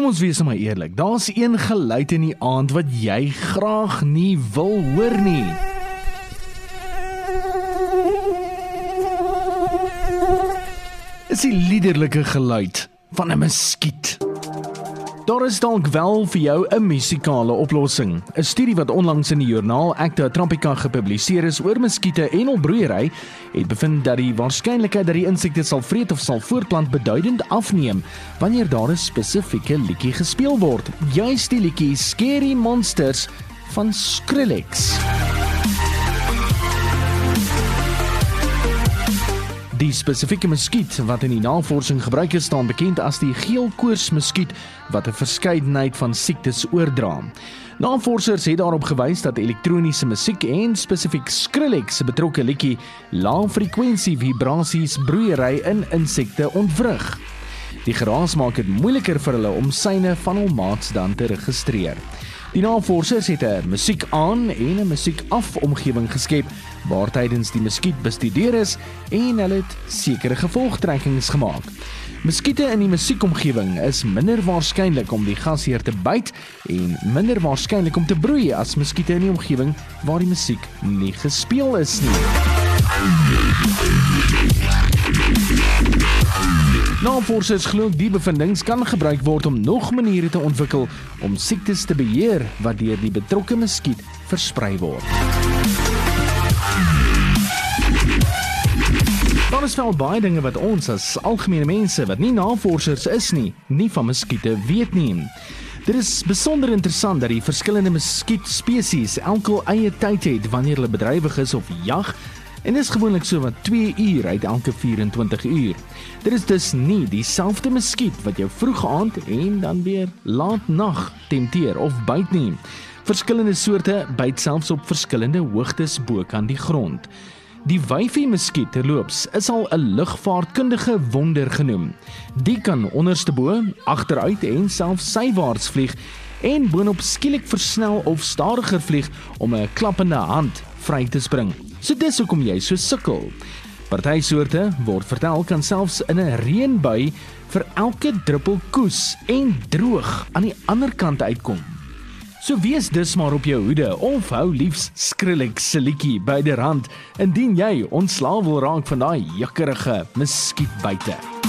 Kom ons wees maar eerlik. Daar's een geluid in die aand wat jy graag nie wil hoor nie. Is die liderlike geluid van 'n muskiet. Daar is dalk wel vir jou 'n musikale oplossing. 'n Studie wat onlangs in die joernaal Acta Tropica gepubliseer is oor muskiete en hulbroeiery, het bevind dat die waarskynlikheid dat die insekte sal vreet of sal voortplant beduidend afneem wanneer daar 'n spesifieke liedjie gespeel word. Juist die liedjie Scary Monsters van Skrillex. Die spesifieke muskiet wat in die navorsing gebruik is, staan bekend as die geelkoorsmuskiet wat 'n verskeidenheid van siektes oordra. Navorsers het daarop gewys dat elektroniese musiek en spesifiek Skrillex se betrokke liedjie lae frekwensie vibrasies broeiery in insekte ontwrig. Die geraas maak dit moeiliker vir hulle om syne van hul maats dan te registreer. Die navorsers het 'n musiek aan en 'n musiek af omgewing geskep waar tydens die muskiet bestudeer is en hulle het sekere gevolgtrekkings gemaak. Muskiete in die musiekomgewing is minder waarskynlik om die gasheer te byt en minder waarskynlik om te broei as muskiete in die omgewing waar die musiek nie gespeel is nie. Navorsers glo die bevindinge kan gebruik word om nog maniere te ontwikkel om siektes te beheer wat deur die betrokke muskiet versprei word. Daar is wel baie dinge wat ons as algemene mense wat nie navorsers is nie, nie van muskiete weet nie. Dit is besonder interessant dat die verskillende muskietspesies elke eie tyd het wanneer hulle bedrywig is of jag En dis gewoonlik so wat 2 uur uit elke 24 uur. Dit is dus nie dieselfde muskiet wat jou vroeg aand en dan weer laat nag tempteer of byt nie. Verskillende soorte byt selfs op verskillende hoogtes bo kan die grond. Die wyfie muskiet terloops is al 'n lugvaartkundige wonder genoem. Die kan onderste bo, agteruit en selfs sywaarts vlieg en boonop skielik versnel of stadiger vlieg om 'n klappende hand vry te spring. So dis hoekom jy so sukkel. Party soorte word vertel kan selfs in 'n reënbui vir elke druppel koes en droog aan die ander kant uitkom. So wees dus maar op jou hoede of hou liefs Skrillex se liedjie byderhand indien jy ontslaaw wil raak van daai jukkerige muskietbyte.